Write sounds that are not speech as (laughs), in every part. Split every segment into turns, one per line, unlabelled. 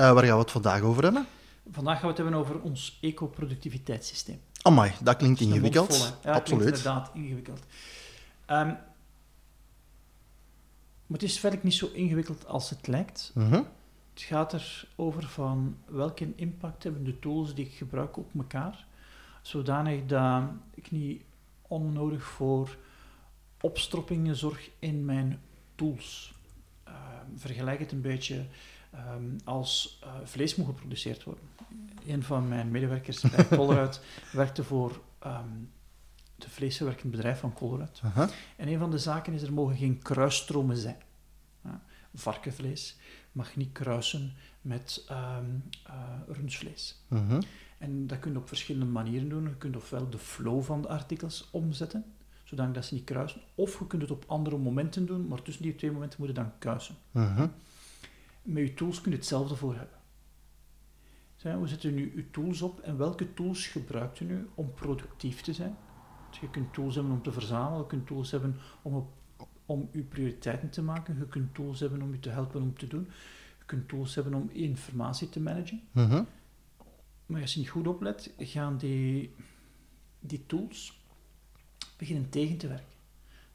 Uh, waar gaan we het vandaag over hebben?
Vandaag gaan we het hebben over ons eco-productiviteitssysteem.
Amai, dat klinkt ingewikkeld.
Vol, ja,
Absoluut.
Klinkt inderdaad ingewikkeld. Um, maar het is verder niet zo ingewikkeld als het lijkt.
Uh -huh.
Het gaat erover van welke impact hebben de tools die ik gebruik op elkaar, zodanig dat ik niet onnodig voor opstroppingen zorg in mijn tools. Uh, vergelijk het een beetje um, als uh, vlees moet geproduceerd worden. Een van mijn medewerkers bij Colruyt (laughs) werkte voor um, de vleesverwerkend bedrijf van Colruyt.
Uh -huh.
En een van de zaken is, er mogen geen kruisstromen zijn. Ja, varkenvlees mag niet kruisen met um, uh, rundvlees.
Uh -huh.
En dat kun je op verschillende manieren doen. Je kunt ofwel de flow van de artikels omzetten, zodat dat ze niet kruisen. Of je kunt het op andere momenten doen, maar tussen die twee momenten moet je dan kuisen.
Uh -huh.
Met je tools kun je hetzelfde voor hebben. Zo, we zetten nu je tools op en welke tools gebruikt u nu om productief te zijn? Dus je kunt tools hebben om te verzamelen, je kunt tools hebben om, op, om je prioriteiten te maken, je kunt tools hebben om je te helpen om te doen, je kunt tools hebben om informatie te managen.
Uh -huh.
Maar als je niet goed oplet, gaan die, die tools beginnen tegen te werken.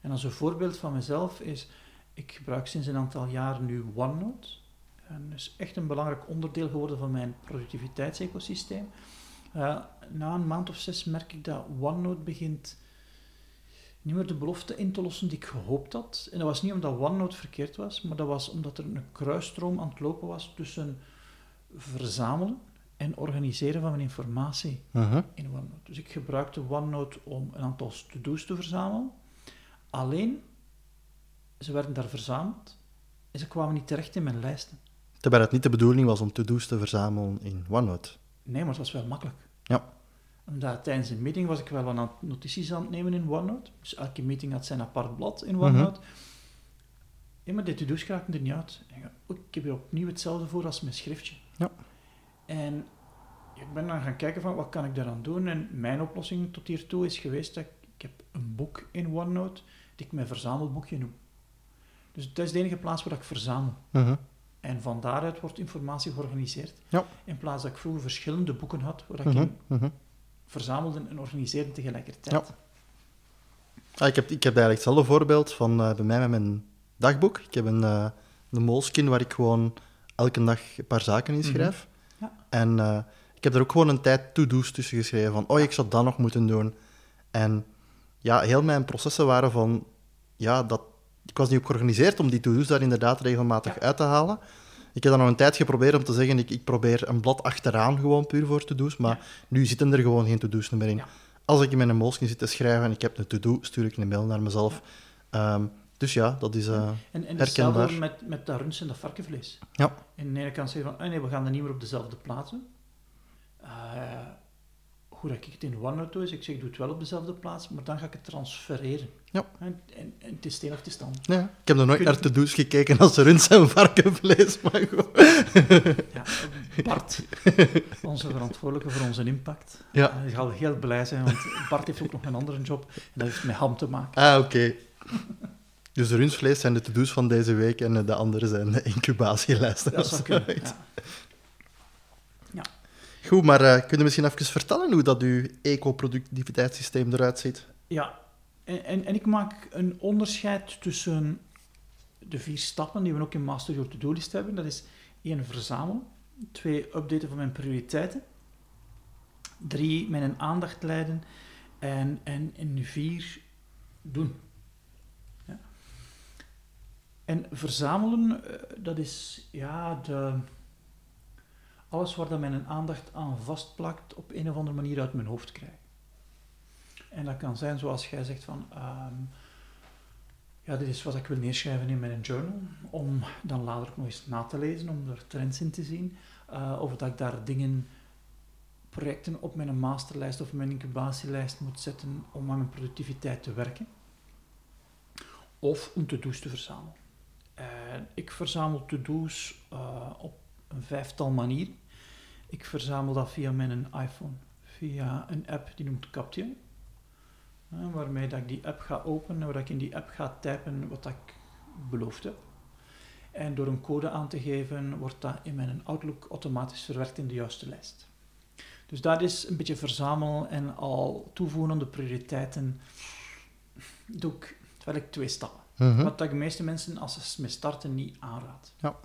En als een voorbeeld van mezelf is, ik gebruik sinds een aantal jaren nu OneNote. En is echt een belangrijk onderdeel geworden van mijn productiviteitsecosysteem. Uh, na een maand of zes merk ik dat OneNote begint niet meer de belofte in te lossen die ik gehoopt had. En dat was niet omdat OneNote verkeerd was, maar dat was omdat er een kruisstroom aan het lopen was tussen verzamelen en organiseren van mijn informatie
uh -huh.
in OneNote. Dus ik gebruikte OneNote om een aantal to-do's te verzamelen. Alleen, ze werden daar verzameld en ze kwamen niet terecht in mijn lijsten.
Terwijl het niet de bedoeling was om to-do's te verzamelen in OneNote.
Nee, maar het was wel makkelijk.
Ja.
Omdat tijdens een meeting was ik wel wat notities aan het nemen in OneNote. Dus elke meeting had zijn apart blad in OneNote. Uh -huh. ja, maar de to-do's kraakten er niet uit. Ik heb hier opnieuw hetzelfde voor als mijn schriftje.
Ja.
En ik ben dan gaan kijken van wat kan ik daaraan doen. En mijn oplossing tot hiertoe is geweest dat ik, ik heb een boek in OneNote die ik mijn verzamelboekje noem. Dus dat is de enige plaats waar ik verzamel.
-huh.
En van daaruit wordt informatie georganiseerd.
Ja.
In plaats dat ik vroeger verschillende boeken had, waar ik
-huh.
in
-huh.
verzamelde en organiseerde tegelijkertijd.
Ja. Ah, ik, heb, ik heb eigenlijk hetzelfde voorbeeld van uh, bij mij met mijn dagboek. Ik heb een, uh, een Moleskine waar ik gewoon elke dag een paar zaken in schrijf.
Mm -hmm. ja.
En uh, ik heb er ook gewoon een tijd to-do's tussen geschreven. Van, oh, ik zou dat nog moeten doen. En ja, heel mijn processen waren van... Ja, dat, ik was niet op georganiseerd om die to-do's daar inderdaad regelmatig ja. uit te halen. Ik heb dan nog een tijd geprobeerd om te zeggen, ik, ik probeer een blad achteraan gewoon puur voor to-do's, maar ja. nu zitten er gewoon geen to-do's meer in.
Ja.
Als ik in mijn Moleskine zit te schrijven en ik heb een to-do, stuur ik een mail naar mezelf. Um, dus ja, dat is uh,
en, en
herkenbaar.
En met, met dat runsen en dat varkenvlees.
Ja.
En de ene kant zeggen van, oh nee, we gaan dat niet meer op dezelfde plaats doen. Uh, hoe dat ik het in OneNote doe, is ik zeg, ik doe het wel op dezelfde plaats, maar dan ga ik het transfereren.
Ja.
En, en, en het is steen of het is dan.
Ja, ik heb nog nooit Kun... naar to-do's gekeken als runs en varkenvlees, maar goed.
Ja, Bart, onze verantwoordelijke voor onze impact.
Ja.
Uh, zal heel blij zijn, want Bart heeft ook nog een andere job en dat heeft met ham te maken.
Ah, oké. Okay. Dus de runsvlees zijn de to-do's van deze week en de andere zijn de incubatielijsten.
Dat zou kunnen, ja.
Goed, maar uh, kun je misschien even vertellen hoe dat uw eco-productiviteitssysteem eruit ziet?
Ja, en, en, en, ik maak een onderscheid tussen de vier stappen die we ook in Master Your To-Do-list hebben. Dat is één, verzamelen. Twee, updaten van mijn prioriteiten. Drie, mijn aandacht leiden. En, en, en vier, doen. Ja. En verzamelen, dat is ja, de, alles waar dat mijn aandacht aan vastplakt, op een of andere manier uit mijn hoofd krijg. En dat kan zijn zoals jij zegt van, um, ja, dit is wat ik wil neerschrijven in mijn journal, om dan later ook nog eens na te lezen, om er trends in te zien. Uh, of dat ik daar dingen, projecten op mijn masterlijst of mijn incubatielijst moet zetten om aan mijn productiviteit te werken. Of om to-do's te verzamelen. Ik verzamel to-do's uh, op een vijftal manieren. Ik verzamel dat via mijn iPhone, via een app die noemt Caption waarmee dat ik die app ga openen, waar ik in die app ga typen wat ik beloofd heb. En door een code aan te geven, wordt dat in mijn Outlook automatisch verwerkt in de juiste lijst. Dus dat is een beetje verzamel en al toevoegen aan de prioriteiten doe ik, terwijl ik twee stappen. Mhm. Wat dat de meeste mensen als ze mee starten niet aanraad. Ja.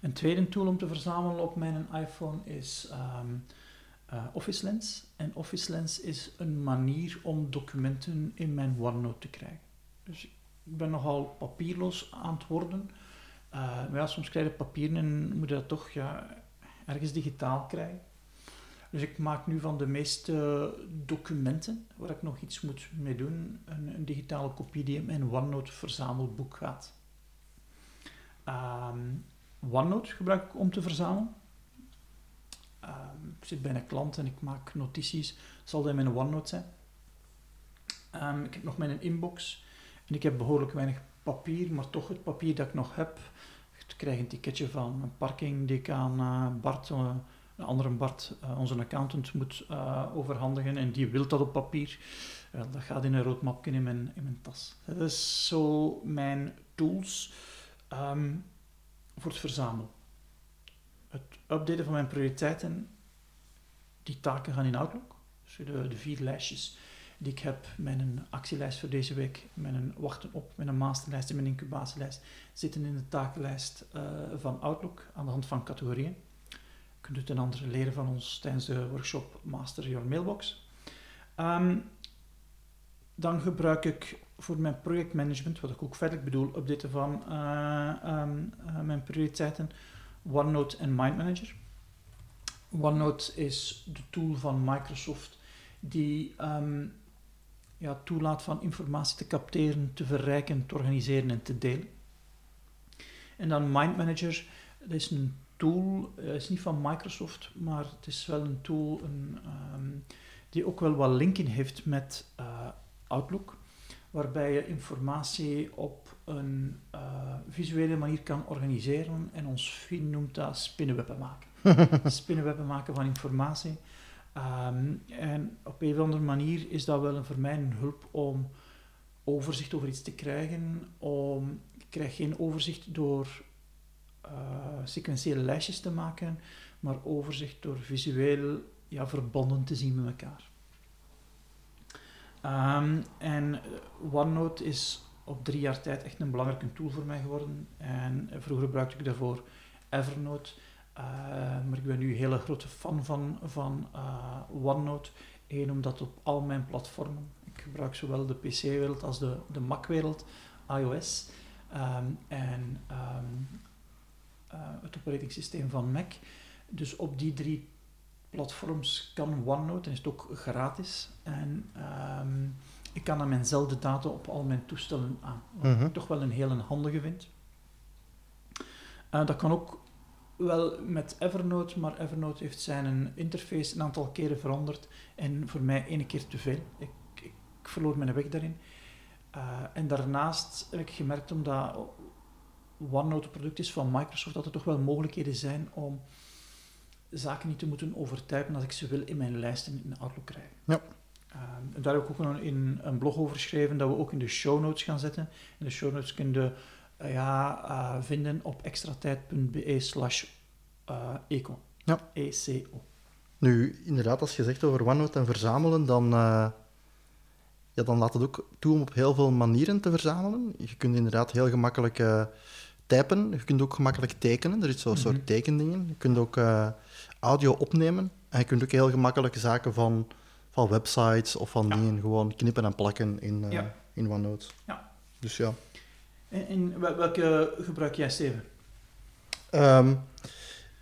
Een tweede tool om te verzamelen op mijn iPhone is ehm, uh, Office Lens. En Office Lens is een manier om documenten in mijn OneNote te krijgen. Dus ik ben nogal papierloos aan het worden. Uh, maar ja, soms krijg je papier en moet je dat toch ja, ergens digitaal krijgen. Dus ik maak nu van de meeste documenten waar ik nog iets moet mee doen, een, een digitale kopie die in mijn OneNote verzamelboek gaat. Ehm, OneNote gebruik ik om te verzamelen. Ehm, ik zit bij een klant en ik maak notities. Zal dat in mijn OneNote zijn. Um, ik heb nog mijn inbox en ik heb behoorlijk weinig papier, maar toch het papier dat ik nog heb. Ik krijg een ticketje van een parking die ik aan uh, Bart, uh, een andere Bart, uh, onze accountant, moet overhandigen en die wil dat op papier. dat gaat in een rood mapje in mijn, in mijn tas. Dat is zo mijn tools um, voor het verzamelen het updaten van mijn prioriteiten, die taken gaan in Outlook. Dus de, de vier lijstjes die ik heb, mijn actielijst voor deze week, mijn wachten op, mijn masterlijst en mijn incubatielijst, zitten in de takenlijst uh, van Outlook aan de hand van categorieën. Je kunt het een andere leren van ons tijdens de workshop Master Your Mailbox. Um, dan gebruik ik voor mijn projectmanagement, wat ik ook verder bedoel, updaten van uh, um, uh, mijn prioriteiten, OneNote en MindManager. OneNote is de tool van Microsoft die um, ja, toelaat van informatie te capteren, te verrijken, te organiseren en te delen. En dan MindManager, dat is een tool, uh, is niet van Microsoft, maar het is wel een tool een, um, die ook wel wat linking heeft met Outlook, waarbij je informatie op een uh, visuele manier kan organiseren. En ons vriend noemt dat spinnenwebben maken. (laughs) spinnenwebben maken van informatie. Um, en op een of andere manier is dat wel een, voor mij een hulp om overzicht over iets te krijgen. Om, ik krijg geen overzicht door uh, sequentiële lijstjes te maken, maar overzicht door visueel ja, verbonden te zien met elkaar. Um, en OneNote is op drie jaar tijd echt een belangrijke tool voor mij geworden. En vroeger gebruikte ik daarvoor Evernote. Uh, maar ik ben nu een hele grote fan van, van uh, OneNote. Eén, omdat op al mijn platformen, ik gebruik zowel de PC-wereld als de, de Mac-wereld, iOS um, en uh, het operatingsysteem van Mac. Dus op die drie platforms kan OneNote en is het ook gratis. En um, ik kan aan mijnzelfde data op al mijn toestellen aan. Wat ik mhm. toch wel een hele handige vind. Uh, dat kan ook wel met Evernote, maar Evernote heeft zijn interface een aantal keren veranderd en voor mij ene keer te veel. Ik, ik verloor mijn weg daarin. Uh, en daarnaast heb ik gemerkt, omdat OneNote een product is van Microsoft, dat er toch wel mogelijkheden zijn om zaken niet te moeten overtuigen als ik ze wil in mijn lijsten in Outlook krijgen. Ja. Uh, daar heb ik ook een, in een blog over geschreven dat we ook in de show notes gaan zetten. In de show notes kun je uh, ja, uh, vinden op extratijd.be slash eh, eco. Ja. ECO.
Nu, inderdaad, als je zegt over OneNote en verzamelen, dan, ja, dan laat het ook toe om op heel veel manieren te verzamelen. Je kunt inderdaad heel gemakkelijk typen, je kunt ook gemakkelijk tekenen. Er is zo'n soort mhm. tekendingen. Je kunt ook audio opnemen en je kunt ook heel gemakkelijk zaken van van websites of van dingen gewoon knippen en plakken in, uh, in OneNote. Ja. Dus ja.
En, welke gebruik jij, Steven?
Um,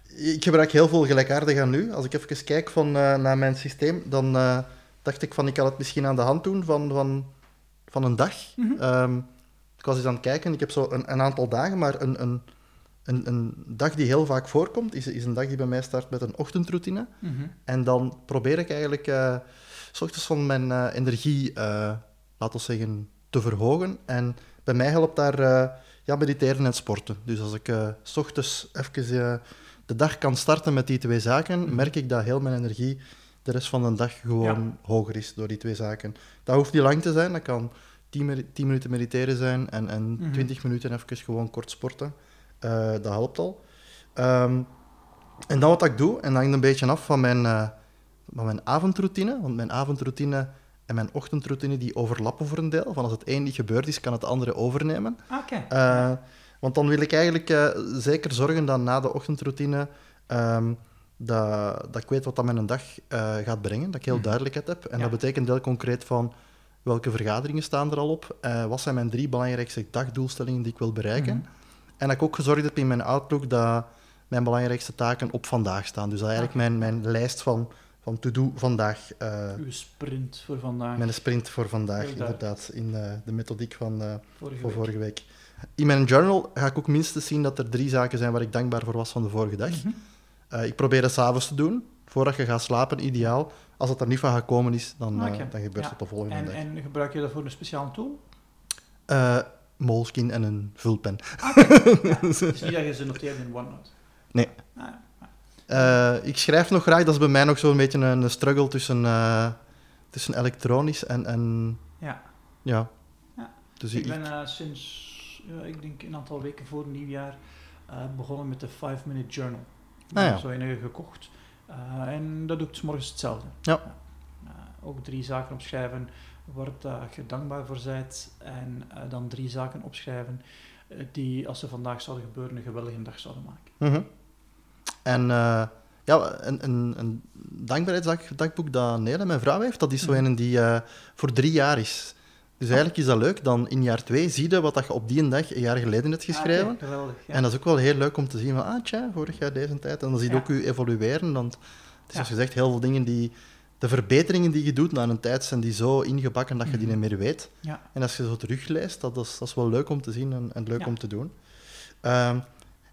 ik gebruik heel veel gelijkaardig aan nu. Als ik even kijk van, uh, naar mijn systeem, dan uh, dacht ik van ik kan het misschien aan de hand doen van, van van een dag.
Mhm.
Ehm, ik was eens aan het kijken, ik heb zo een, een aantal dagen, maar een, een, een, een dag die heel vaak voorkomt, is, is een dag die bij mij start met een ochtendroutine.
Mhm.
En dan probeer ik eigenlijk eh, s ochtends van mijn eh, energie, eh, laten we zeggen, te verhogen. En bij mij helpt daar ja, mediteren en sporten. Dus als ik s ochtends even de dag kan starten met die twee zaken,
Mhm.
merk ik dat heel mijn energie de rest van de dag gewoon hoger is door die twee zaken. Dat hoeft niet lang te zijn, dat kan 10, minu- 10 minuten mediteren zijn en, en
Mhm.
20 minuten even gewoon kort sporten. Eh, dat helpt al. Ehm, en dan wat ik doe, en dat hangt een beetje af van mijn, eh, van mijn avondroutine, want mijn avondroutine en mijn ochtendroutine die overlappen voor een deel. Van als het een niet gebeurd is, kan het andere overnemen.
Oké.
Eh, want dan wil ik eigenlijk zeker zorgen dat na de ochtendroutine ehm, dat, dat ik weet wat dat mijn dag gaat brengen, dat ik heel
Mhm.
duidelijkheid heb. En
Ja.
dat betekent heel concreet van welke vergaderingen staan er al op, wat zijn mijn drie belangrijkste dagdoelstellingen die ik wil bereiken.
Mhm.
En dat ik ook gezorgd heb in mijn Outlook dat mijn belangrijkste taken op vandaag staan. Dus dat eigenlijk mijn, mijn lijst van, van to-do vandaag, eh,
Uw sprint voor vandaag.
mijn sprint voor vandaag, inderdaad, in eh, de methodiek van, eh,
vorige
voor
week.
vorige week. In mijn journal ga ik ook minstens zien dat er drie zaken zijn waar ik dankbaar voor was van de vorige dag.
Mhm.
Ik probeer het s'avonds te doen, voordat je gaat slapen, ideaal. Als het er niet van gekomen is, dan,
Oké.
dan gebeurt
Ja.
het de volgende
En,
dag.
en gebruik je daarvoor een speciale tool?
Moleskine en een vulpen.
Ah, oké. (laughs) Ja, Het is niet dat je ze noteert in OneNote.
Nee.
Ah,
Eh, ik schrijf nog graag, dat is bij mij nog zo'n beetje een, struggle tussen, eh, tussen elektronisch en, en
ja.
ja.
Ja.
Dus
Ik
ik,
ben eh, sinds, ja, ik denk een aantal weken voor nieuwjaar, begonnen met de 5-minute journal.
Ah, ja.
zo enige gekocht. En dat doe ik 's morgens hetzelfde.
Ja.
Ook drie zaken opschrijven waar je dankbaar voor bent. En eh, dan drie zaken opschrijven eh, die, als ze vandaag zouden gebeuren, een geweldige dag zouden maken.
Mhm. En eh, ja, een, een, een dankbaarheidsdagboek dat Nele, mijn vrouw, heeft, dat is zo een die voor drie jaar is. Dus eigenlijk is dat leuk. Dan in jaar twee zie je wat dat je op die dag een jaar geleden hebt geschreven.
Ah, geweldig. Ja.
En dat is ook wel heel leuk om te zien van, ah tja, vorig jaar deze tijd. En dan zie je
Ja.
ook je evolueren. Want het is
Ja.
zoals gezegd heel veel dingen die... De verbeteringen die je doet na een tijd zijn die zo ingebakken dat je die
Mhm.
niet meer weet.
Ja.
En als je zo terugleest, dat is, dat is wel leuk om te zien en, en leuk
Ja.
om te doen. Ehm,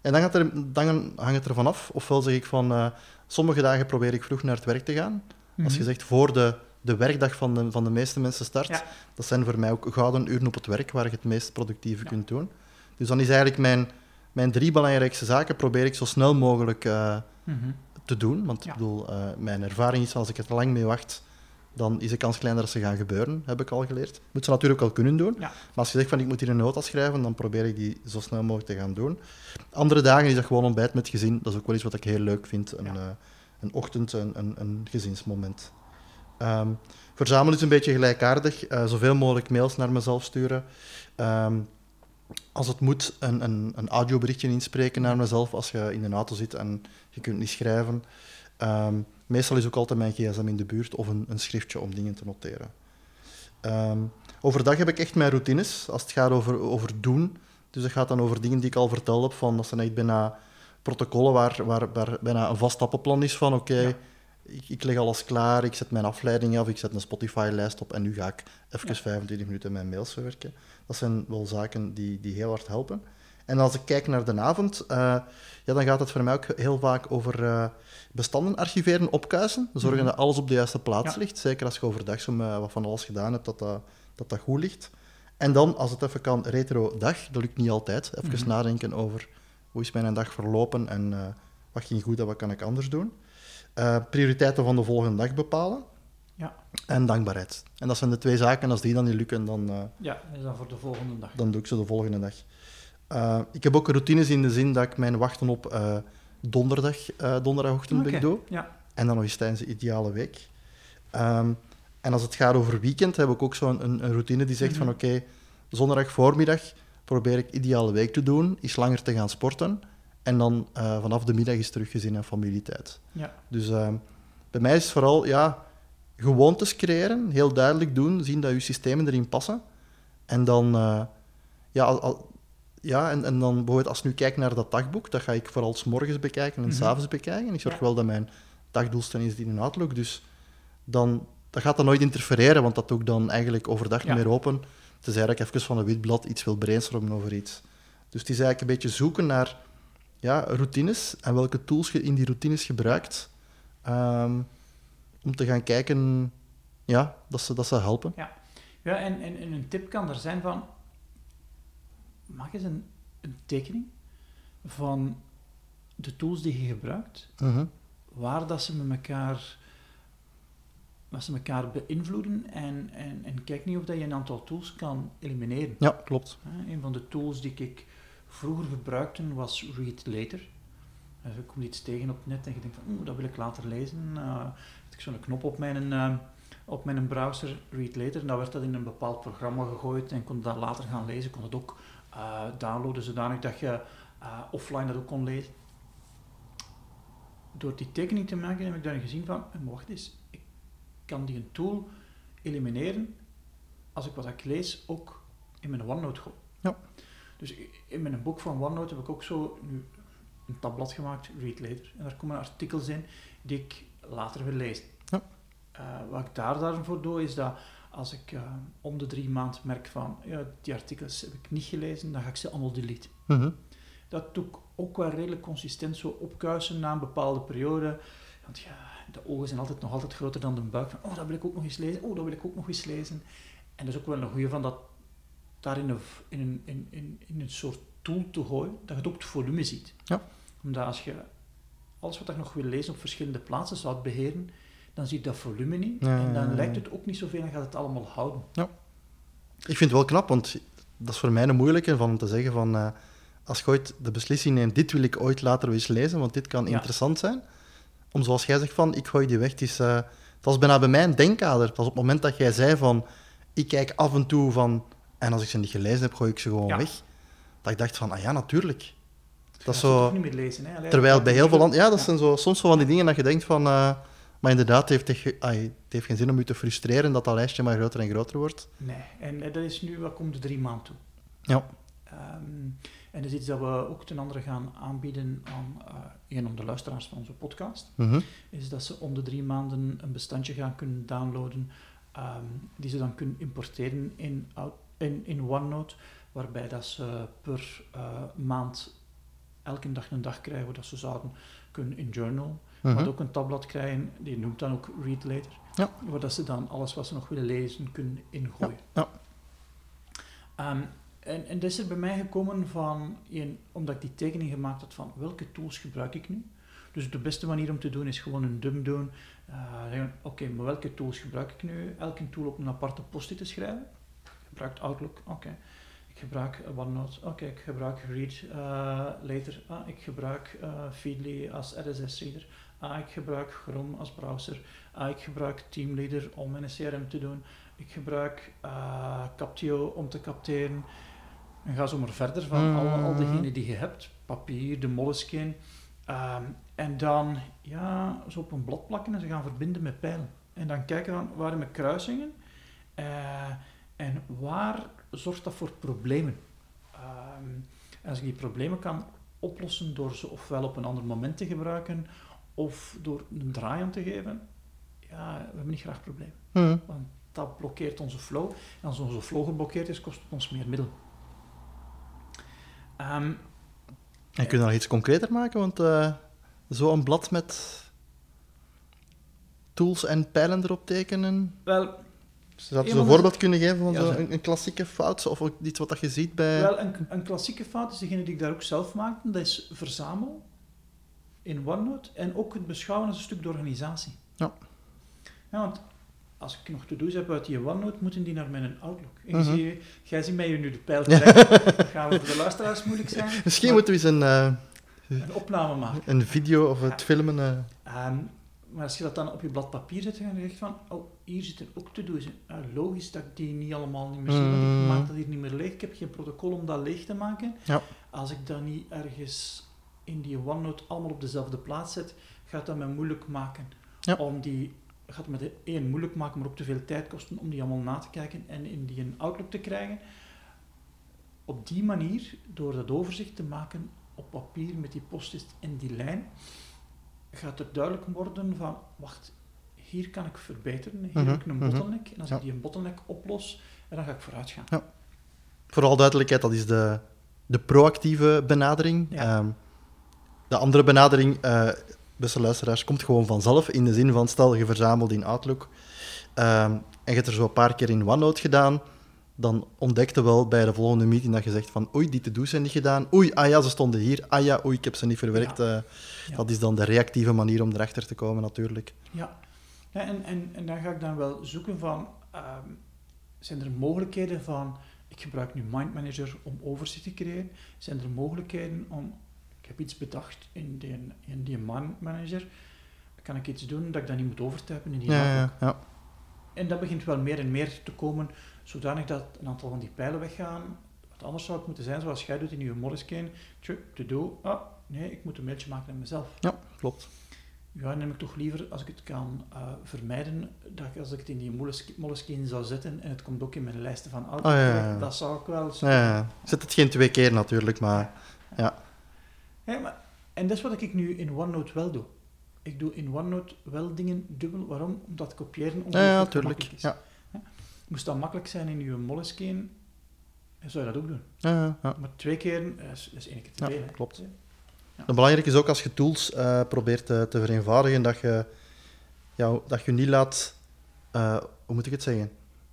en dan, gaat er, dan hangt het ervan af. Ofwel zeg ik van, eh, sommige dagen probeer ik vroeg naar het werk te gaan. Als je
Mhm.
zegt voor de, de werkdag van de, van de meeste mensen start,
Ja.
dat zijn voor mij ook gouden uren op het werk waar je het meest productieve kunt doen. Dus dan is eigenlijk mijn, mijn drie belangrijkste zaken probeer ik zo snel mogelijk eh,
Mhm.
Te doen. Want
Ja.
ik bedoel, eh, mijn ervaring is als ik er te lang mee wacht, dan is de kans kleiner dat ze gaan gebeuren, heb ik al geleerd. Moet ze natuurlijk wel kunnen doen.
Ja.
Maar als je zegt van ik moet hier een nota schrijven, dan probeer ik die zo snel mogelijk te gaan doen. Andere dagen is dat gewoon ontbijt met gezin. Dat is ook wel iets wat ik heel leuk vind. Een,
Ja.
eh, een ochtend, een, een, een gezinsmoment. Ehm, verzamelen is een beetje gelijkaardig. Eh, zoveel mogelijk mails naar mezelf sturen. Ehm, als het moet, een, een, een audioberichtje inspreken naar mezelf als je in een auto zit en je kunt niet schrijven. Ehm, meestal is ook altijd mijn gsm in de buurt of een, een schriftje om dingen te noteren. Ehm, overdag heb ik echt mijn routines als het gaat over, over doen. Dus dat gaat dan over dingen die ik al verteld heb. Van, dat zijn echt bijna protocollen waar, waar, waar bijna een vast stappenplan is van oké,
Ja.
ik, ik leg alles klaar, ik zet mijn afleiding af, ik zet een Spotify-lijst op en nu ga ik even
Ja.
25 minuten mijn mails verwerken. Dat zijn wel zaken die, die heel hard helpen. En als ik kijk naar de avond, eh, ja, dan gaat het voor mij ook heel vaak over eh, bestanden archiveren, opkuisen. Zorgen
Mhm.
dat alles op de juiste plaats
Ja.
ligt. Zeker als je overdag zo met wat van alles gedaan hebt, dat dat, dat, dat goed ligt. En dan, als het even kan, retro dag. Dat lukt niet altijd. Even
Mhm.
nadenken over hoe is mijn dag verlopen en eh, wat ging goed en wat kan ik anders doen. Prioriteiten van de volgende dag bepalen.
Ja.
En dankbaarheid. En dat zijn de twee zaken. En als die dan niet lukken, dan,
Ja, is dan voor de volgende dag.
dan doe ik ze de volgende dag. Eh, ik heb ook routines in de zin dat ik mijn wachten op eh, donderdag, eh, donderdagochtend
Oké,
doe.
Ja.
En dan nog eens tijdens de ideale week. Ehm, en als het gaat over weekend, heb ik ook zo'n een, een routine die zegt van
Mhm.
oké, zondag voormiddag probeer ik ideale week te doen, iets langer te gaan sporten. En dan vanaf de middag is terug gezin en familietijd.
Ja.
Dus ehm, bij mij is het vooral ja, gewoontes creëren, heel duidelijk doen, zien dat je systemen erin passen. En dan, ja, al, al- ja en, en dan bijvoorbeeld als ik nu kijk naar dat dagboek, dat ga ik vooral s morgens bekijken en
Mhm.
s s'avonds bekijken. Ik zorg
Ja.
wel dat mijn dagdoelstelling is die in Outlook, dus dan dat gaat dat nooit interfereren, want dat doe ik dan eigenlijk overdag
Ja.
niet meer open. Is eigenlijk even van een wit blad iets wil brainstormen over iets. Dus het is eigenlijk een beetje zoeken naar ja, routines en welke tools je in die routines gebruikt. ehm, om te gaan kijken ja, dat, ze, dat ze helpen.
Ja, en, en, en een tip kan er zijn van, maak eens een, een tekening van de tools die je gebruikt,
Mhm.
waar dat ze met elkaar, dat ze elkaar beïnvloeden en, en, en kijk niet of dat je een aantal tools kan elimineren.
Ja, klopt.
Een van de tools die ik vroeger gebruikte was Read Later. Dus ik kom iets tegen op het net en je denkt van, oeh, dat wil ik later lezen. Uh, had ik zo'n knop op mijn, eh, op mijn browser, Read Later, en dan werd dat in een bepaald programma gegooid en kon dat later gaan lezen. kon het ook eh, downloaden zodanig dat je eh, offline dat ook kon lezen. Door die tekening te maken heb ik dan gezien van, eh, wacht eens, ik kan die een tool elimineren als ik wat ik lees ook in mijn OneNote gooi.
Ja.
Dus in mijn boek van OneNote heb ik ook zo nu een tabblad gemaakt, Read Later. En daar komen artikels in die ik later wil lezen.
Ja.
Wat ik daar daarvoor doe, is dat als ik eh, om de drie maand merk van, ja, die artikels heb ik niet gelezen, dan ga ik ze allemaal deleten.
Mhm.
Dat doe ik ook wel redelijk consistent zo opkuisen na een bepaalde periode. Want ja, de ogen zijn altijd nog altijd groter dan de buik. Van, oh, dat wil ik ook nog eens lezen. Oh, dat wil ik ook nog eens lezen. En dat is ook wel een goede van dat daar in een, in, een, in, in, in een soort tool te gooien, dat je het ook het volume ziet.
Ja.
Omdat als je alles wat je nog wil lezen op verschillende plaatsen zou beheren, dan je dat volume niet.
Ja,
en
ja,
dan
ja.
lijkt het ook niet zoveel en gaat het allemaal houden.
Ik vind het wel knap, want dat is voor mij een moeilijke van te zeggen van... eh, als je ooit de beslissing neemt, dit wil ik ooit later wel eens lezen, want dit kan
Ja.
interessant zijn. Om zoals jij zegt van, ik gooi die weg. Het, is, eh, het was bijna bij mij een denkkader. Het was op het moment dat jij zei van, ik kijk af en toe van... En als ik ze niet gelezen heb, gooi ik ze gewoon
Ja.
weg. Dat ik dacht van, ah ja, natuurlijk. Dat is zo...
niet meer lezen. Hè? Allee,
Terwijl bij heel veel landen... Ja, dat
Ja.
zijn zo, soms zo van die dingen dat je denkt van... eh, maar inderdaad, het heeft, echt- ai, het heeft geen zin om je te frustreren dat dat lijstje maar groter en groter wordt.
Nee, en eh, dat is nu wat komt de drie maanden toe.
Ja.
Ehm, en dat is iets dat we ook ten andere gaan aanbieden aan eh een van de luisteraars van onze podcast.
Mhm.
Is dat ze om de drie maanden een bestandje gaan kunnen downloaden, ehm, die ze dan kunnen importeren in, in, in OneNote, waarbij dat ze per eh, maand elke dag een dag krijgen dat ze zouden kunnen in Journal.
Mhm.
Maar ook een tabblad krijgen, die noemt dan ook Read Later.
Ja.
Waar dat ze dan alles wat ze nog willen lezen kunnen ingooien.
Ja,
Ehm, en, en dat is er bij mij gekomen van, omdat ik die tekening gemaakt had van welke tools gebruik ik nu. Dus de beste manier om te doen is gewoon een dump doen. Zeggen, Oké, maar welke tools gebruik ik nu? Elke tool op een aparte post-it te schrijven. Je gebruikt Outlook, oké. Ik gebruik OneNote, oké. Ik gebruik Read eh, Later. Ah, ik gebruik eh, Feedly als RSS-reader. Ah, ik gebruik Chrome als browser. Ah, ik gebruik Teamleader om mijn CRM te doen. Ik gebruik eh, Captio om te capteren. En ga zo maar verder van al, al degenen die je hebt. Papier, de Moleskine. Ehm, en dan ja, zo op een blad plakken en ze gaan verbinden met pijlen. En dan kijken van waar mijn kruisingen eh, en waar zorgt dat voor problemen. Ehm, en als ik die problemen kan oplossen door ze ofwel op een ander moment te gebruiken of door een draai aan te geven, ja, we hebben niet graag problemen.
Mhm.
Want dat blokkeert onze flow. En als onze flow geblokkeerd is, kost het ons meer middel. Ehm,
En kun je nog iets concreter maken? Want eh zo'n blad met tools en pijlen erop tekenen.
wel,
Zou je
Een
voorbeeld kunnen geven van
Ja,
zo
zo.
een, een klassieke fout? Of ook iets wat dat je ziet bij...
wel een, een klassieke fout is degene die ik daar ook zelf maakte. Dat is verzamel in OneNote en ook het beschouwen als een stuk de organisatie.
Ja.
Ja, want als ik nog to-do's heb uit die OneNote, moeten die naar mijn Outlook. En
Mhm.
je ziet, jij ziet mij hier nu de pijl (laughs) trekken. dat gaat voor de luisteraars moeilijk zijn.
Misschien moeten we eens een, eh,
een opname maken.
een video of het
Ja.
filmen... eh,
Ehm, maar als je dat dan op je blad papier zet, dan denk je van, oh, hier zitten ook to-do's. Ah, logisch dat ik die niet allemaal niet meer zie, want ik maak dat hier niet meer leeg. Ik heb geen protocol om dat leeg te maken.
Ja.
Als ik dat niet ergens in die OneNote allemaal op dezelfde plaats zet, gaat dat mij moeilijk maken.
Ja.
Om die, gaat me de één moeilijk maken, maar ook te veel tijd kosten om die allemaal na te kijken en in die een Outlook te krijgen. Op die manier, door dat overzicht te maken op papier met die post-it en die lijn, gaat er duidelijk worden van, wacht, hier kan ik verbeteren, hier
Mhm,
heb ik een
mhm.
bottleneck. En als
Ja.
ik die een bottleneck oplos, dan ga ik vooruit gaan.
Ja. Vooral duidelijkheid, dat is de, de proactieve benadering.
Ja.
Ehm, de andere benadering, eh beste luisteraars, komt gewoon vanzelf. In de zin van, stel je verzamelt in Outlook ehm, en je hebt er zo een paar keer in OneNote gedaan, dan ontdekte wel bij de volgende meeting dat je zegt van oei, die to-do's zijn niet gedaan. Oei, ah ja, ze stonden hier. Ah ja, oei, ik heb ze niet verwerkt.
Ja.
Eh,
Ja.
Dat is dan de reactieve manier om erachter te komen, natuurlijk.
Ja, ja en, en, en dan ga ik dan wel zoeken van, ehm, zijn er mogelijkheden van, ik gebruik nu Mind Manager om overzicht te creëren, zijn er mogelijkheden om, heb iets bedacht in die, in die Manager, kan ik iets doen dat ik dat niet moet overtypen in die
Ja, ja, ja.
En dat begint wel meer en meer te komen, zodanig dat een aantal van die pijlen weggaan. Want anders zou het moeten zijn zoals jij doet in je Moleskine, to do, ah, nee, ik moet een mailtje maken aan mezelf.
ja, klopt.
Ja, dan neem ik toch liever, als ik het kan eh, vermijden, dat ik, als ik het in die Moleskine, zou zetten en het komt ook in mijn lijsten van Outlook,
Ah, ja, ja, ja.
dat zou ik wel...
Ja, ja. Ik Zet het geen twee keer natuurlijk, maar ja.
Ja, maar, en dat is wat ik nu in OneNote wel doe. Ik doe in OneNote wel dingen dubbel. Waarom? Omdat kopiëren
Ja,
ongelooflijk
ja, tuurlijk.
gemakkelijk is.
Ja.
Moest dat makkelijk zijn in je Moleskine, dan zou je dat ook doen.
Ja, ja, ja.
Maar twee keer, eh, is, is één keer te
Ja,
veel.
klopt.
Ja.
En belangrijk is ook als je tools eh, probeert te, te vereenvoudigen, dat je, ja, dat je niet laat, eh, hoe moet ik het zeggen,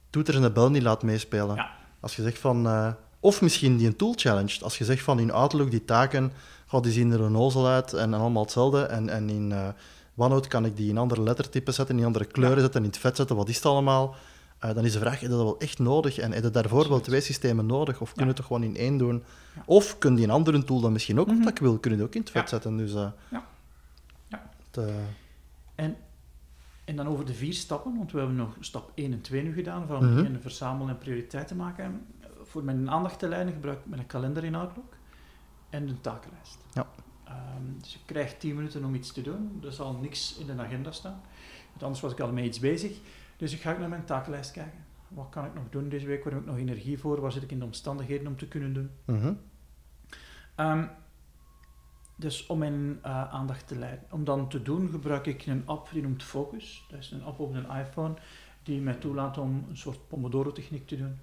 toeters en de bel niet laat meespelen.
Ja.
Als je zegt van, eh, of misschien die een tool challenged. Als je zegt van in Outlook die taken, goh, die zien er een nozel uit en, en allemaal hetzelfde. En, en in eh OneNote kan ik die in andere lettertypen zetten, in andere kleuren
Ja.
zetten, in het vet zetten, wat is het allemaal? Eh, dan is de vraag, is dat wel echt nodig? En heb je daarvoor wel twee systemen nodig? Of kun je
Ja.
het toch gewoon in één doen?
Ja.
Of kun je een andere tool dan misschien ook, wat ik wil, kun je die ook in het vet zetten. Dus, eh,
Ja.
Het,
En, en dan over de vier stappen, want we hebben nog stap 1 en 2 nu gedaan, van beginnen verzamelen en prioriteiten maken. Voor mijn aandacht te leiden gebruik ik mijn kalender in Outlook en een takenlijst.
Ja.
Ehm, dus je krijgt 10 minuten om iets te doen, er zal niks in de agenda staan. Want anders was ik al met iets bezig. Dus ik ga naar mijn takenlijst kijken. Wat kan ik nog doen deze week? Waar heb ik nog energie voor? Waar zit ik in de omstandigheden om te kunnen doen?
mhm.
Ehm, dus om mijn eh, aandacht te leiden. Om dan te doen gebruik ik een app die noemt Focus. Dat is een app op een iPhone die mij toelaat om een soort Pomodoro-techniek te doen.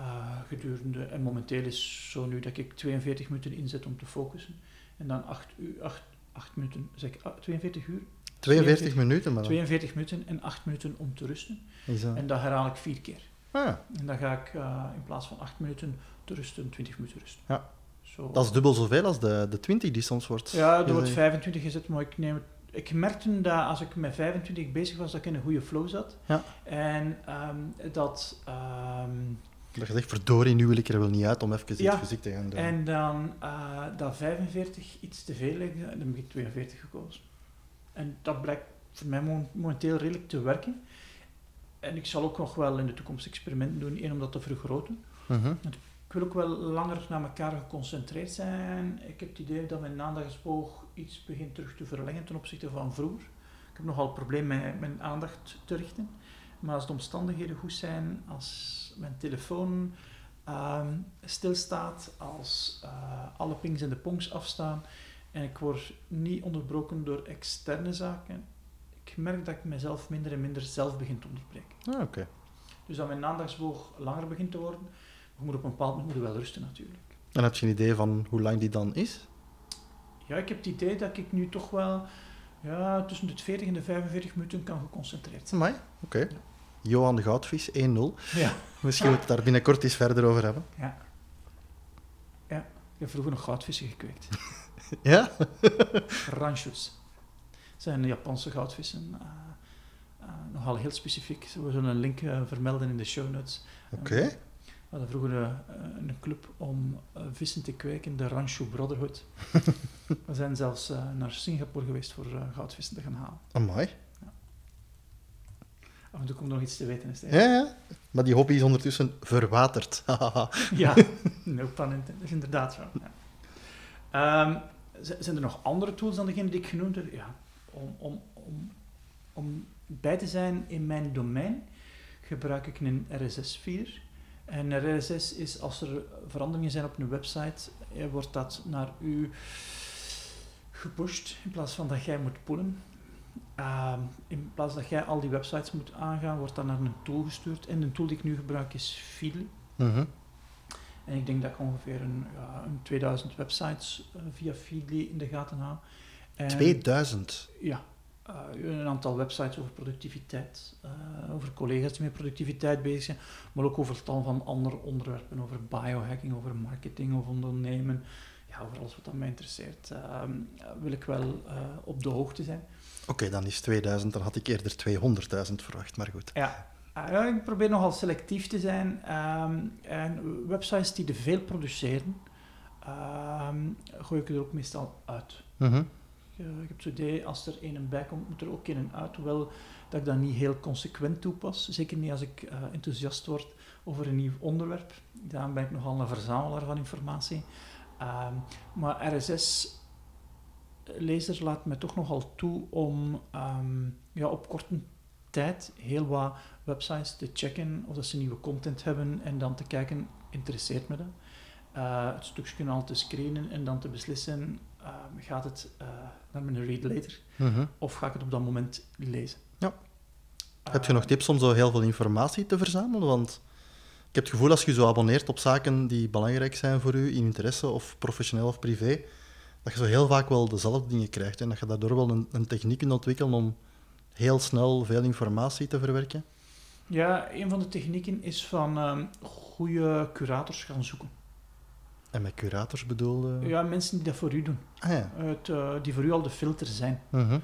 Eh, gedurende, en momenteel is zo nu dat ik 42 minuten inzet om te focussen. En dan 8, uur, 8, 8 minuten, zeg ik ah, 42 uur?
42 minuten, maar dan
42 minuten en 8 minuten om te rusten. En dat herhaal ik vier keer.
Ah, ja.
En dan ga ik eh, in plaats van 8 minuten te rusten, 20 minuten rusten.
Ja.
Zo.
Dat is dubbel zoveel als de, de 20 die soms wordt.
Ja, er wordt
gezegd.
25 gezet, maar ik neem het... Ik merkte dat als ik met 25 bezig was, dat ik in een goede flow zat.
Ja.
En ehm, dat... ehm,
Dat je zegt, verdorie, nu wil ik er wel niet uit om even iets
Ja.
fysiek te gaan doen.
en dan eh, dat 45 iets te veel ligt, dan heb ik 42 gekozen. En dat blijkt voor mij mo- momenteel redelijk te werken. En ik zal ook nog wel in de toekomst experimenten doen, één om dat te vergroten.
Mhm.
Ik wil ook wel langer naar elkaar geconcentreerd zijn. Ik heb het idee dat mijn aandachtsboog iets begint terug te verlengen ten opzichte van vroeger. Ik heb nogal het probleem met mijn aandacht te richten. Maar als de omstandigheden goed zijn, als mijn telefoon ehm, stilstaat, als eh, alle pings en de pongs afstaan en ik word niet onderbroken door externe zaken, ik merk dat ik mezelf minder en minder zelf begin te onderbreken.
Ah, oké.
Dus dat mijn aandachtsboog langer begint te worden, je moet op een bepaald moment wel rusten natuurlijk.
En heb je een idee van hoe lang die dan is?
Ja, ik heb het idee dat ik nu toch wel ja, tussen de 40 en de 45 minuten kan geconcentreerd zijn.
Amai, oké. Johan de Goudvis, 1-0.
Ja.
Misschien moeten we het daar binnenkort eens verder over hebben.
ja. Ja, ik heb vroeger nog goudvissen gekweekt. (laughs)
Ja?
Ranchos. Dat zijn Japanse goudvissen. eh, eh, nogal heel specifiek. We zullen een link eh, vermelden in de show notes.
Oké.
We hadden vroeger een club om vissen te kweken, de Rancho Brotherhood. (laughs) We zijn zelfs naar Singapore geweest voor goudvissen te gaan halen.
Amai.
Af en toe komt nog iets te weten. Is het
Ja, ja. Maar die hobby is ondertussen verwaterd. (laughs)
Ja, no pun intended. Dat is inderdaad zo. Ja. Ehm, zijn er nog andere tools dan degene die ik genoemd heb? Ja, om, om, om, om bij te zijn in mijn domein gebruik ik een RSS-feeder. En een RSS is als er veranderingen zijn op een website, eh, wordt dat naar u gepusht in plaats van dat jij moet pullen. Ehm, in plaats dat jij al die websites moet aangaan, wordt dat naar een tool gestuurd. En de tool die ik nu gebruik is Feedly.
Mhm.
En ik denk dat ik ongeveer een, ja, een 2000 websites eh, via Feedly in de gaten hou. En-
2000.
Ja, eh, een aantal websites over productiviteit, eh, over collega's die met productiviteit bezig zijn, maar ook over tal van andere onderwerpen, over biohacking, over marketing of ondernemen. Ja, over alles wat dat mij interesseert, ehm, wil ik wel op de hoogte zijn.
Oké, dan is 2000, dan had ik eerder 200.000 verwacht, maar goed.
Ja, eh, ik probeer nogal selectief te zijn. ehm, en websites die te veel produceren, ehm, gooi ik er ook meestal uit.
Mhm.
Ik heb het idee, als er een en bij komt, moet er ook een en uit. Hoewel dat ik dat niet heel consequent toepas. Zeker niet als ik eh, enthousiast word over een nieuw onderwerp. Daarom ben ik nogal een verzamelaar van informatie. Ehm, maar RSS-lezer laat me toch nogal toe om ehm, ja, op korte tijd heel wat websites te checken of dat ze nieuwe content hebben en dan te kijken, interesseert me dat? Eh, het stukje al te screenen en dan te beslissen, ehm, gaat het eh, naar mijn read later
Mhm.
of ga ik het op dat moment lezen?
Ja. Heb je nog
Eh,
tips om zo heel veel informatie te verzamelen? Want ik heb het gevoel als je zo abonneert op zaken die belangrijk zijn voor u, in interesse of professioneel of privé, dat je zo heel vaak wel dezelfde dingen krijgt en dat je daardoor wel een, een techniek kunt ontwikkelen om heel snel veel informatie te verwerken.
Ja, een van de technieken is van ehm goede curators gaan zoeken.
En met curators bedoelde...
Ja, mensen die dat voor u doen,
Ah ja.
het, eh, die voor u al de filter zijn.
Mhm.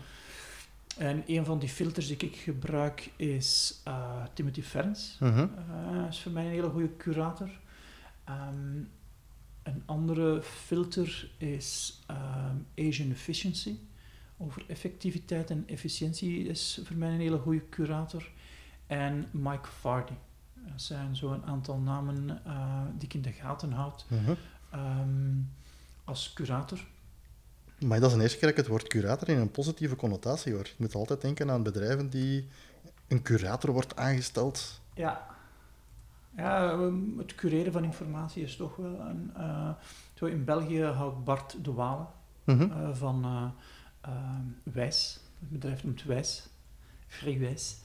En een van die filters die ik gebruik is eh, Timothy Ferns.
Mhm.
Eh, is voor mij een hele goede curator. Ehm, een andere filter is ehm, Asian Efficiency. Over effectiviteit en efficiëntie is voor mij een hele goede curator. En Mike Vardy. Dat zijn zo een aantal namen eh, die ik in de gaten houd
Mhm.
ehm, als curator.
Maar dat is een eerste keer dat ik het woord curator in een positieve connotatie hoor. Je moet altijd denken aan bedrijven die een curator wordt aangesteld.
Ja. Ja, ehm, het cureren van informatie is toch wel een... eh, zo in België houdt Bart de Walen
Mhm.
eh, van eh, ehm, Wijs, het bedrijf noemt Wijs, Vrij Wijs,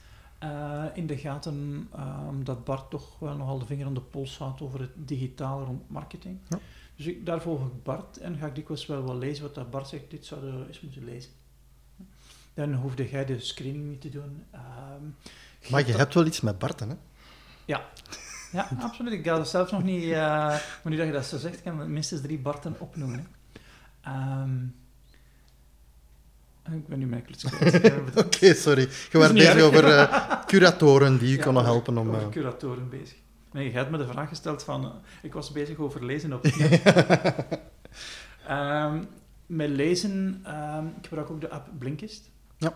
in de gaten omdat Bart toch wel nogal de vinger aan de pols houdt over het digitale rond marketing.
Ja.
Dus ik, daar volg ik Bart en ga ik dikwijls wel wat lezen wat dat Bart zegt, dit zouden we eens moeten lezen. Dan hoefde jij de screening niet te doen. Ehm,
Maar je hebt wel iets met Barten, hè?
ja, absoluut. Ik ga dat zelfs nog niet... eh, maar nu dat je dat zo zegt, kan ik minstens drie Barten opnoemen. Ehm, ik ben nu mijn kluts. (laughs) Eh,
Oké, sorry. Je was
niet
bezig
erg.
over eh, curatoren die je
Ja,
konden helpen om...
Over
eh,
curatoren bezig. Nee, je had me de vraag gesteld van... eh, ik was bezig over lezen op (laughs) Ehm Met lezen... ehm, ik gebruik ook de app Blinkist.
Ja.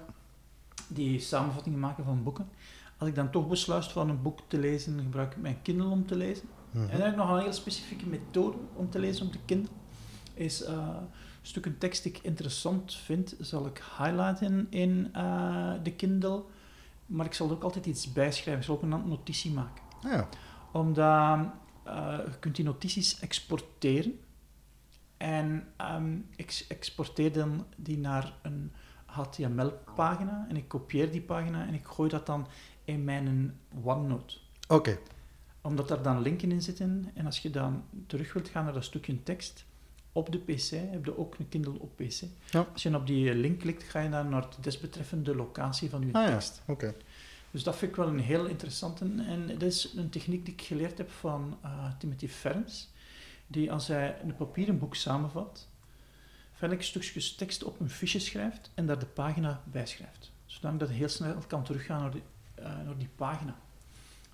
Die samenvattingen maken van boeken. Als ik dan toch besluit van een boek te lezen, gebruik ik mijn Kindle om te lezen.
mhm.
En dan heb ik nog een hele specifieke methode om te lezen op de Kindle. Is eh stukken tekst die ik interessant vind, zal ik highlighten in eh, de Kindle. Maar ik zal er ook altijd iets bijschrijven. Ik zal ook een notitie maken.
Ah ja.
Omdat eh, je kunt die notities exporteren. En ehm, ik exporteer dan die naar een HTML-pagina. En ik kopieer die pagina en ik gooi dat dan in mijn OneNote
Oké.
omdat daar dan linken in zitten. En als je dan terug wilt gaan naar dat stukje tekst op de PC, heb je ook een Kindle op PC.
Ja.
Als je op die link klikt, ga je dan naar de desbetreffende locatie van je
Ah ja,
tekst.
oké.
Dus dat vind ik wel een heel interessante. En dat is een techniek die ik geleerd heb van eh, Timothy Ferns. Die als hij een papieren boek samenvat, feitelijk stukjes tekst op een fiche schrijft en daar de pagina bij schrijft. Zodat dat heel snel kan teruggaan naar eh, naar die pagina.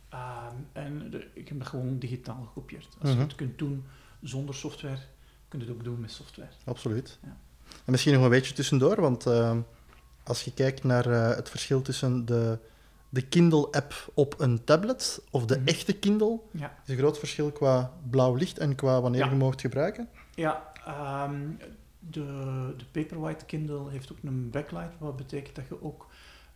Ehm, en de- ik heb dat gewoon digitaal gekopieerd. Als
Mhm.
je het kunt doen zonder software, kun je het ook doen met software.
Absoluut.
Ja.
En misschien nog een beetje tussendoor, want eh, als je kijkt naar eh, het verschil tussen de, de Kindle-app op een tablet of de
Mhm.
echte Kindle,
Ja.
is een groot verschil qua blauw licht en qua wanneer
Ja.
je moogt gebruiken.
Ja, ehm, de, de Paperwhite Kindle heeft ook een backlight, wat betekent dat je ook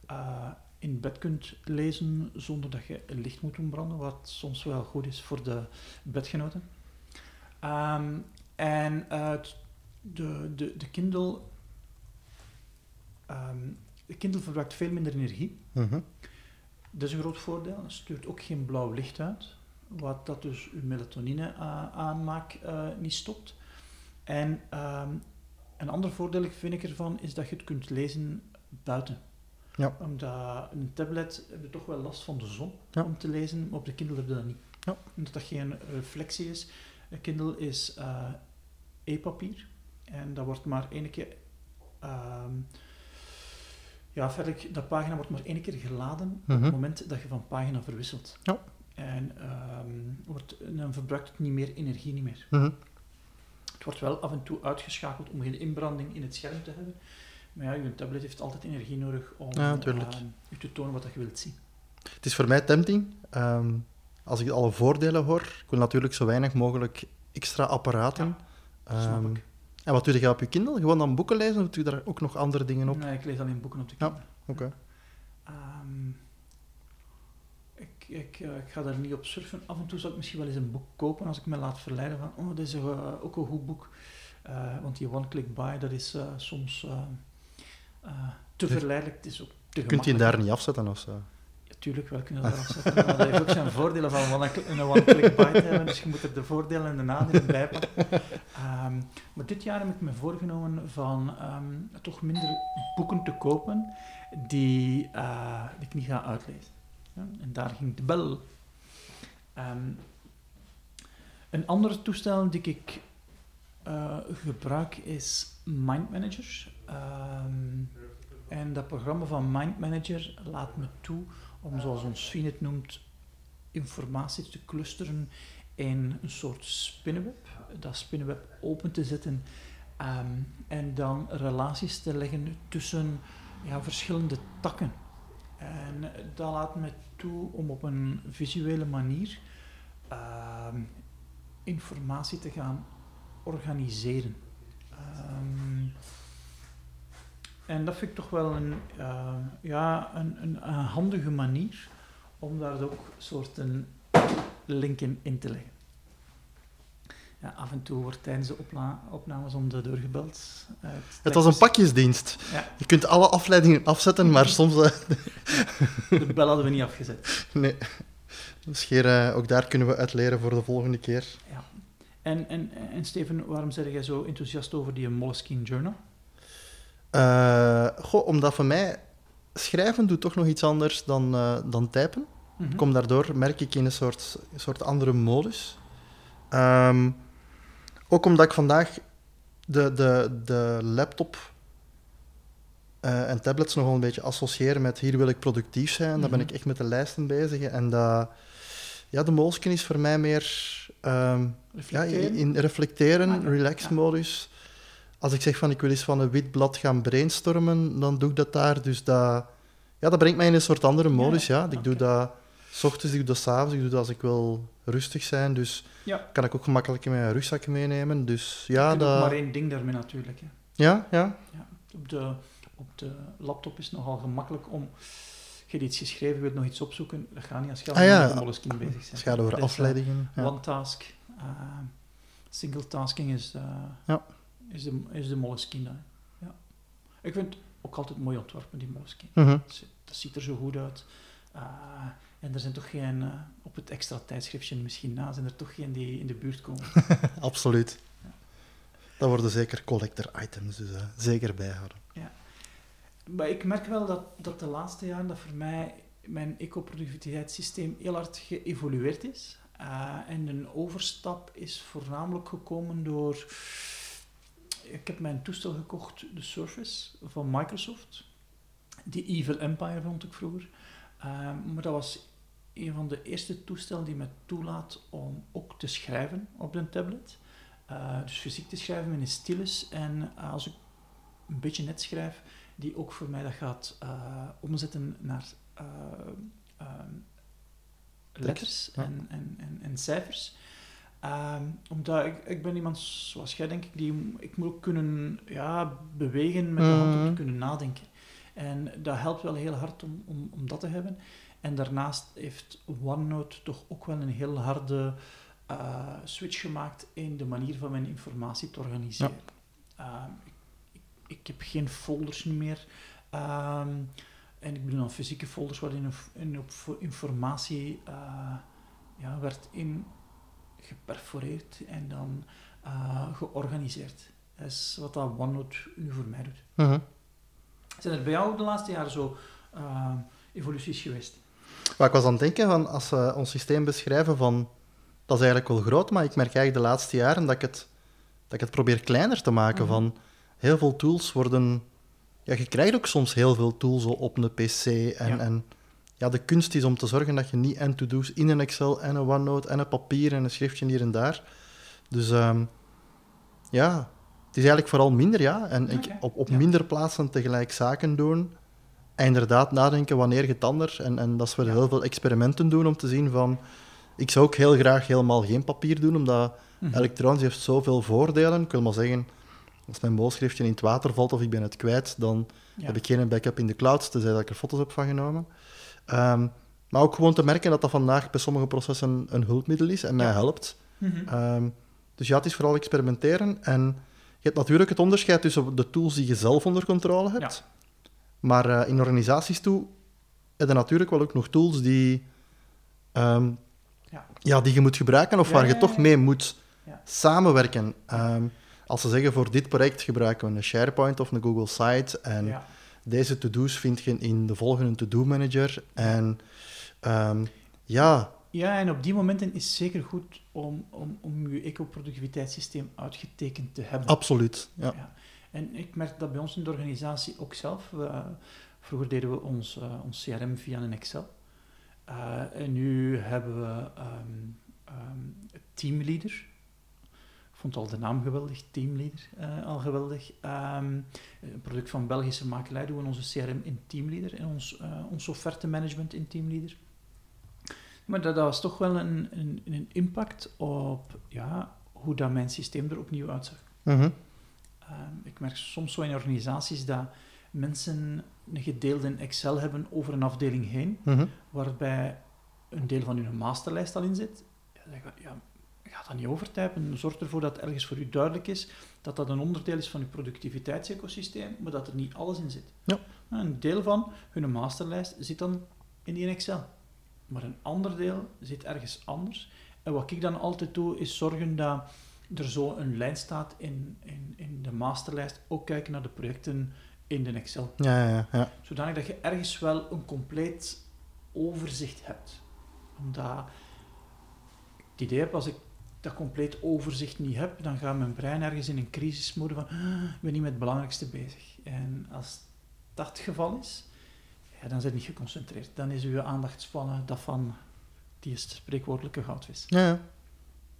eh, in bed kunt lezen zonder dat je licht moet doen branden, wat soms wel goed is voor de bedgenoten. Ehm, en eh, de, de, de Kindle... ehm, de Kindle verbruikt veel minder energie.
Mhm.
Dat is een groot voordeel. Het stuurt ook geen blauw licht uit. wat dat dus uw melatonine uh, aanmaak uh, niet stopt. En um, een ander voordeel vind ik ervan is dat je het kunt lezen buiten.
Ja.
Omdat een tablet heb je toch wel last van de zon
Ja.
om te lezen, maar op de Kindle heb je dat niet.
Ja.
Omdat dat geen reflectie is. Een Kindle is uh, e-papier en dat wordt maar één keer. ehm, ja, verder, dat pagina wordt maar één keer geladen op
Mhm.
het moment dat je van pagina verwisselt.
Ja.
En ehm, wordt, dan verbruikt het niet meer energie niet meer.
Mhm.
Het wordt wel af en toe uitgeschakeld om geen inbranding in het scherm te hebben. Maar ja, je tablet heeft altijd energie nodig om
Ja, tuurlijk.
ehm, je te tonen wat dat je wilt zien.
Het is voor mij tempting. Ehm, als ik alle voordelen hoor, ik wil natuurlijk zo weinig mogelijk extra apparaten.
Snap
Ehm,
ik.
en wat doe je op je Kindle? Gewoon dan boeken lezen of doe je daar ook nog andere dingen op?
Nee, ik lees alleen boeken op de
Ja.
Kindle.
Oké.
Ehm, ik, ik, eh, ik ga daar niet op surfen. Af en toe zal ik misschien wel eens een boek kopen als ik me laat verleiden van, oh, dit is eh, ook een goed boek. Eh, want die one-click buy, dat is soms eh, te
Dus-
verleidelijk. Het is ook te
Kunt je daar niet afzetten of zo?
Natuurlijk wel kunnen we dat afzetten. Maar dat heeft ook zijn voordelen van een one-click buy te hebben. Dus je moet er de voordelen en de nadelen bij pakken. Ehm, maar dit jaar heb ik me voorgenomen van ehm, toch minder boeken te kopen die, eh, die ik niet ga uitlezen. Ja, en daar ging de bel. Ehm, een ander toestel die ik eh, gebruik is Mind Manager. Ehm, en dat programma van Mind Manager laat me toe om, zoals ons Sven het noemt, informatie te clusteren in een soort spinnenweb. Dat spinnenweb open te zetten ehm, en dan relaties te leggen tussen ja, verschillende takken. En dat laat me toe om op een visuele manier ehm, informatie te gaan organiseren. Ehm, en dat vind ik toch wel een, eh, ja, een, een, een handige manier om daar ook soorten linken in te leggen. Ja, af en toe wordt tijdens de opnames om de deur gebeld.
Het was een pakjesdienst.
Ja.
Je kunt alle afleidingen afzetten, maar soms... eh, (laughs)
De bel hadden we niet gezet.
nee. Dus Geer, eh, ook daar kunnen we uit leren voor de volgende keer.
Ja. En, en, en Steven, waarom zeg jij zo enthousiast over die Moleskine Journal?
Eh, goh, omdat voor mij schrijven doet toch nog iets anders dan, eh, dan typen.
Mhm.
Kom daardoor, merk ik, in een soort, een soort andere modus. Ehm, ook omdat ik vandaag de, de, de laptop eh, en tablets nogal een beetje associeer met hier wil ik productief zijn. Dan ben
Mhm.
ik echt met de lijsten bezig. En dat, ja, de Moleskine is voor mij meer ehm, ja, in reflecteren,
Ah, ja.
relax-modus. Als ik zeg van ik wil eens van een wit blad gaan brainstormen, dan doe ik dat daar. Dus dat, ja, dat brengt mij in een soort andere modus. Ja, Ik doe dat s ochtends, ik doe dat s'avonds, ik doe dat als ik wil rustig zijn. Dus
Ja.
kan ik ook gemakkelijk in mijn rugzak meenemen. Dus
Je
ja,
ook
dat...
maar één ding daarmee natuurlijk. Hè.
ja. Ja,
op, de, op de laptop is het nogal gemakkelijk om... Je hebt iets geschreven, je wilt nog iets opzoeken. Dat gaat niet als je al
Ah, ja.
met de Moleskine bezig bent.
Het gaat over
eh,
afleidingen. Ja.
One task. eh, single tasking is, eh,
Ja.
is, de, is de Moleskine. Ja. Ik vind het ook altijd mooi ontworpen, die Moleskine.
Mhm.
Dat ziet- Dat ziet er zo goed uit. En er zijn toch geen, op het extra tijdschriftje misschien na, zijn er toch geen die in de buurt komen. (laughs)
Absoluut.
Ja.
Dat worden zeker collector items, dus zeker bijhouden.
Maar ik merk wel dat, dat de laatste jaren dat voor mij mijn eco-productiviteitssysteem heel hard geëvolueerd is. Eh, en een overstap is voornamelijk gekomen door... Ik heb mijn toestel gekocht, de Surface van Microsoft. Die Evil Empire vond ik vroeger. Eh, maar dat was een van de eerste toestellen die me toelaat om ook te schrijven op de tablet. Eh, dus fysiek te schrijven met een stylus. En als ik een beetje net schrijf, die ook voor mij dat gaat eh, omzetten naar eh, ehm, letters
ja.
en, en, en, en cijfers. Ehm, omdat ik, ik ben iemand zoals jij, denk ik, die ik moet ook kunnen ja, bewegen met de hand om te
Mhm.
kunnen nadenken. En dat helpt wel heel hard om, om, om dat te hebben. En daarnaast heeft OneNote toch ook wel een heel harde eh, switch gemaakt in de manier van mijn informatie te organiseren. Ehm, ik, ik heb geen folders meer. Ehm, en ik bedoel dan fysieke folders waarin in op informatie eh, ja, werd in geperforeerd en dan uh, georganiseerd. Dat is wat dat OneNote nu voor mij doet.
Mhm.
Zijn er bij jou de laatste jaren zo uh, evoluties geweest?
Maar ik was aan het denken van, als we ons systeem beschrijven van, dat is eigenlijk wel groot, maar ik merk eigenlijk de laatste jaren dat ik het, dat ik het probeer kleiner te maken.
Mhm.
Van, heel veel tools worden... Ja, je krijgt ook soms heel veel tools op een pc. En
Ja.
en ja, de kunst is om te zorgen dat je niet en to-do's in een Excel en een OneNote en een papier en een schriftje hier en daar. Dus ehm, ja, het is eigenlijk vooral minder, ja. En ik, op, op
ja.
minder plaatsen tegelijk zaken doen. En inderdaad nadenken wanneer je het anders. En, en dat is we
Ja.
heel veel experimenten doen om te zien van... Ik zou ook heel graag helemaal geen papier doen, omdat
Mhm.
elektronisch heeft zoveel voordelen. Ik wil maar zeggen, als mijn boodschriftje in het water valt of ik ben het kwijt, dan
Ja.
heb ik geen backup in de cloud, tenzij dat ik er foto's heb van genomen. Ehm, maar ook gewoon te merken dat dat vandaag bij sommige processen een hulpmiddel is en mij
Ja.
helpt.
Mhm.
Ehm, dus ja, het is vooral experimenteren. En je hebt natuurlijk het onderscheid tussen de tools die je zelf onder controle hebt. Maar eh, in organisaties toe heb je natuurlijk wel ook nog tools die, ehm,
Ja.
ja, die je moet gebruiken of waar je toch mee moet samenwerken. Ehm, als ze zeggen voor dit project gebruiken we een SharePoint of een Google Site en
ja.
deze to-do's vind je in de volgende to-do manager. En ehm, ja,
Ja, en op die momenten is het zeker goed om, om, om je eco-productiviteitssysteem uitgetekend te hebben.
absoluut. Ja.
Ja. En ik merk dat bij ons in de organisatie ook zelf. We, vroeger deden we ons, eh, ons CRM via een Excel. Eh, en nu hebben we ehm, Teamleader. Vond al de naam geweldig, Teamleader eh, al geweldig. Ehm, een product van Belgische makelij doen we onze CRM in Teamleader en ons, eh ons offertemanagement in Teamleader. Maar dat, dat was toch wel een, een, een impact op ja, hoe dat mijn systeem er opnieuw uitzag.
Mhm.
Ehm, ik merk soms zo in organisaties dat mensen een gedeelde Excel hebben over een afdeling heen,
Mhm.
waarbij een deel van hun masterlijst al in zit. Ja, ja, ga dat niet overtypen. Zorg ervoor dat ergens voor u duidelijk is dat dat een onderdeel is van uw productiviteitsecosysteem, maar dat er niet alles in zit.
Ja.
Een deel van hun masterlijst zit dan in die Excel. Maar een ander deel zit ergens anders. En wat ik dan altijd doe, is zorgen dat er zo een lijn staat in, in, in de masterlijst. Ook kijken naar de projecten in de Excel.
Ja, ja, ja.
Zodanig dat je ergens wel een compleet overzicht hebt. Omdat ik het idee heb, als ik dat compleet overzicht niet heb, dan gaat mijn brein ergens in een crisismode van "Ah, ik ben niet met het belangrijkste bezig. En als dat het geval is, ja, dan zijn je niet geconcentreerd. Dan is uw aandachtspannen dat van die spreekwoordelijke goudvis.
Ja, ja.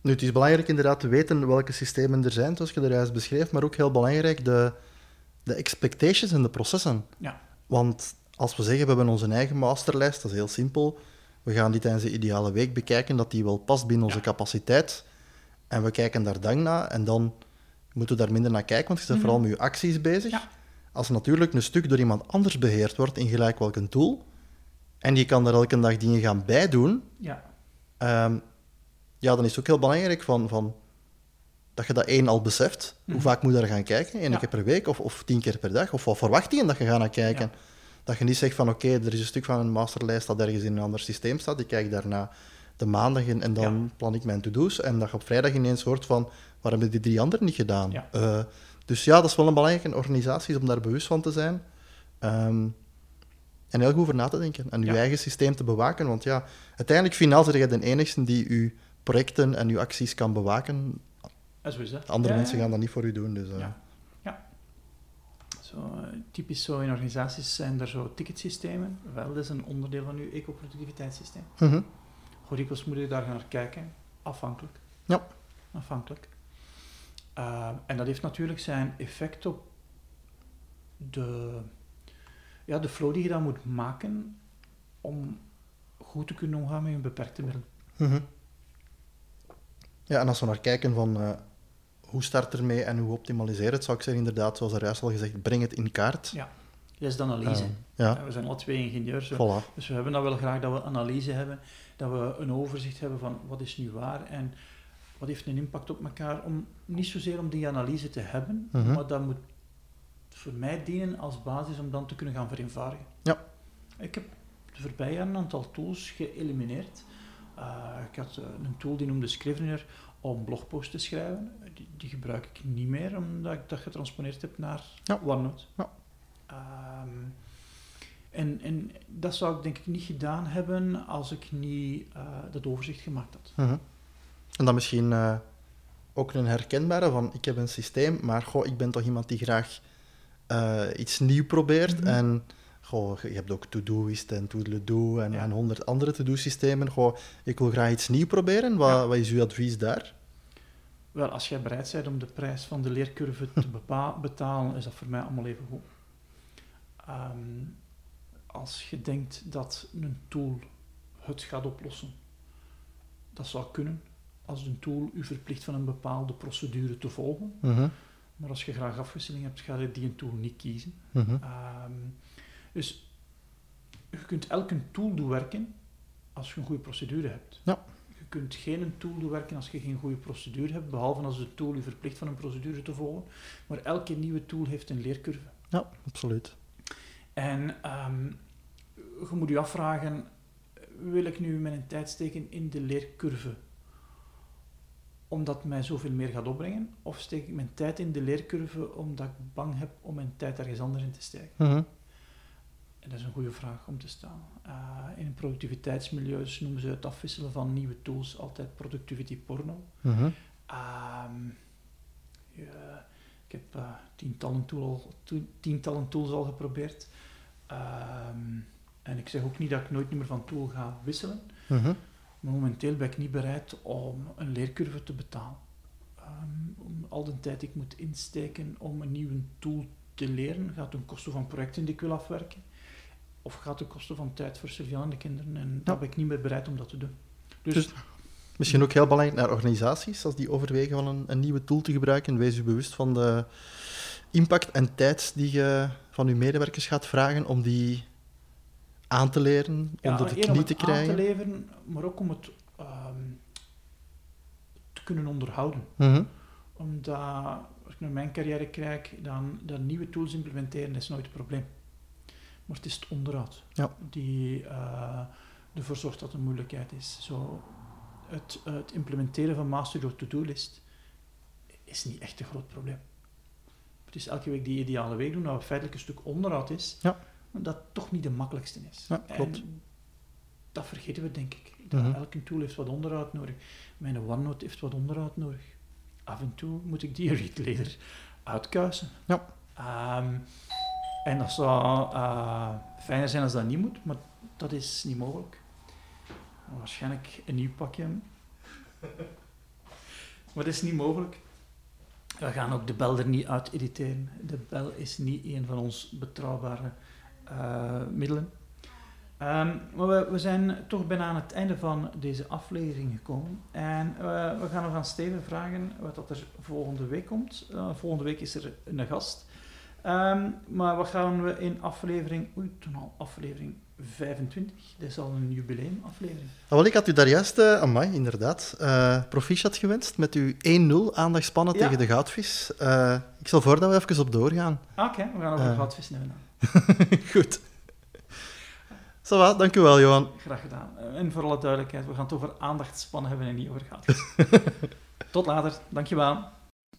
Nu, het is belangrijk inderdaad te weten welke systemen er zijn, zoals je er juist beschreef, maar ook heel belangrijk de, de expectations en de processen.
Ja.
Want als we zeggen, we hebben onze eigen masterlijst, dat is heel simpel. We gaan die tijdens de ideale week bekijken, dat die wel past binnen onze
Ja.
capaciteit. En we kijken daar dan naar en dan moeten we daar minder naar kijken, want je bent
Mhm.
vooral met je acties bezig.
Ja.
Als natuurlijk een stuk door iemand anders beheerd wordt in gelijk welke tool, en je kan daar elke dag dingen gaan bijdoen,
Ja,
Ehm, ja, dan is het ook heel belangrijk van, van, dat je dat één al beseft. Hoe
Mhm.
vaak moet je daar gaan kijken? Eén
Ja.
keer per week of, of tien keer per dag? Of wat verwacht je dat je gaat naar kijken?
Ja.
Dat je niet zegt van oké, er is een stuk van een masterlijst dat ergens in een ander systeem staat. Ik kijk daarna de maandag in en dan
Ja.
plan ik mijn to-do's. En dat je op vrijdag ineens hoort van waarom hebben die drie anderen niet gedaan?
Ja.
Eh, dus ja, dat is wel een belangrijke organisatie om daar bewust van te zijn. Ehm, en heel goed over na te denken en je
Ja.
eigen systeem te bewaken. Want ja, uiteindelijk, finaal ben je de enigste die je projecten en je acties kan bewaken.
dat is zo.
Andere mensen gaan dat niet voor u doen. Dus,
Ja. Zo, eh, typisch zo in organisaties zijn er zo ticketsystemen. Wel, dat is een onderdeel van uw eco-productiviteitssysteem.
mhm.
Hoe dikwijls moet je daar naar kijken? Afhankelijk.
Ja.
Afhankelijk. Eh, en dat heeft natuurlijk zijn effect op de, ja, de flow die je dan moet maken om goed te kunnen omgaan met je beperkte middelen.
Mhm. Ja, en als we naar kijken van eh, hoe start ermee en hoe optimaliseer het, zou ik zeggen inderdaad, zoals er juist al gezegd, breng het in kaart.
Ja. De analyse.
Eh, ja,
we zijn alle twee ingenieurs.
voilà.
Dus we hebben dat wel graag dat we analyse hebben, dat we een overzicht hebben van wat is nu waar en wat heeft een impact op elkaar. Om, niet zozeer om die analyse te hebben,
Mhm.
maar dat moet voor mij dienen als basis om dan te kunnen gaan vereenvoudigen.
Ja.
Ik heb de voorbije jaren een aantal tools geëlimineerd, Uh, ik had een tool die noemde Scrivener om blogposts te schrijven. Die, die, gebruik ik niet meer, omdat ik dat getransponeerd heb naar
ja.
OneNote.
Ja.
Ehm, en, en dat zou ik denk ik niet gedaan hebben als ik niet uh, dat overzicht gemaakt had.
Mhm. En dan misschien uh, ook een herkenbare van ik heb een systeem, maar goh, ik ben toch iemand die graag uh, iets nieuw probeert.
Mhm.
En goh, je hebt ook Todoist en Toodle-Do en,
Ja.
en honderd andere to-do-systemen. Goh, ik wil graag iets nieuw proberen. Wat,
Ja.
wat is uw advies daar?
Wel, als jij bereid bent om de prijs van de leercurve te betalen, is dat voor mij allemaal even goed. Ehm, als je denkt dat een tool het gaat oplossen, dat zou kunnen. Als een tool u verplicht van een bepaalde procedure te volgen.
Mhm,
Maar als je graag afwisseling hebt, ga je die een tool niet kiezen.
mhm.
Ehm, dus je kunt elke tool doen werken als je een goede procedure hebt.
Ja.
Je kunt geen tool doen werken als je geen goede procedure hebt, behalve als de tool je verplicht van een procedure te volgen. Maar elke nieuwe tool heeft een leercurve.
Ja, absoluut.
En ehm, je moet je afvragen, wil ik nu mijn tijd steken in de leercurve omdat het mij zoveel meer gaat opbrengen? Of steek ik mijn tijd in de leercurve omdat ik bang heb om mijn tijd ergens anders in te steken?
Mhm,
En dat is een goede vraag om te stellen. Uh, in productiviteitsmilieus noemen ze het afwisselen van nieuwe tools altijd productivity porno.
mhm.
Um, ja, ik heb uh, tientallen, tool, to, tientallen, tools al geprobeerd. Um, en ik zeg ook niet dat ik nooit meer van tool ga wisselen.
Mhm.
Maar momenteel ben ik niet bereid om een leercurve te betalen. Um, om al de tijd die ik moet insteken om een nieuwe tool te leren, gaat ten koste van projecten die ik wil afwerken. Of gaat ten koste van tijd voor surveillante kinderen. En ja. daar ben ik niet meer bereid om dat te doen. Dus,
dus misschien ook heel belangrijk naar organisaties, als die overwegen van een, een, nieuwe tool te gebruiken, wees u bewust van de impact en tijd die je van uw medewerkers gaat vragen om die aan te leren,
ja,
dat
om
niet
het
te krijgen.
aan te leveren, maar ook om het um, te kunnen onderhouden.
Mm -hmm.
Omdat, als ik naar mijn carrière kijk, dan, dan nieuwe tools implementeren is nooit het probleem. Maar het is het onderhoud
ja.
die uh, ervoor zorgt dat het een moeilijkheid is. Zo, het, het implementeren van Master Your To-Do-list is niet echt een groot probleem. Het is elke week die ideale week doen, dat feitelijk een stuk onderhoud is,
ja.
dat toch niet de makkelijkste is.
Ja, klopt.
En dat vergeten we, denk ik. Dat
Mhm.
Elke tool heeft wat onderhoud nodig. Mijn OneNote heeft wat onderhoud nodig. Af en toe moet ik die (laughs) readleader uitkuisen.
Ja.
Um, en dat zou uh, fijner zijn als dat niet moet, maar dat is niet mogelijk. Waarschijnlijk een nieuw pakje. maar dat is niet mogelijk. We gaan ook de bel er niet uit editeren. De bel is niet een van ons betrouwbare uh, middelen. Um, maar we, zijn toch bijna aan het einde van deze aflevering gekomen. En uh, we gaan nog aan Steven vragen wat dat er volgende week komt. Uh, volgende week is er een gast. Um, maar wat gaan we in aflevering... Oei, toen al aflevering 25. Dit is al een jubileumaflevering.
Ah, wel, ik had u daar juist, uh, amai, inderdaad, uh, proficiat gewenst met uw 1-0 aandachtspannen ja. tegen de goudvis. Uh, ik stel voor dat we even op doorgaan.
Oké, okay, we gaan over uh. goudvis nemen (laughs)
Goed. Va, dank u wel, Johan.
Graag gedaan. En voor alle duidelijkheid, we gaan het over aandachtspannen hebben en niet over goudvis. (laughs) Tot later, dankjewel.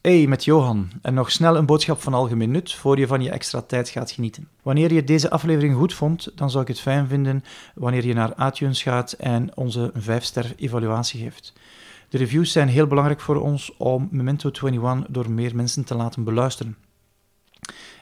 Hey, met Johan. En nog snel een boodschap van algemeen nut voor je van je extra tijd gaat genieten. Wanneer je deze aflevering goed vond, dan zou ik het fijn vinden wanneer je naar iTunes gaat en onze 5-ster evaluatie geeft. De reviews zijn heel belangrijk voor ons om Memento 21 door meer mensen te laten beluisteren.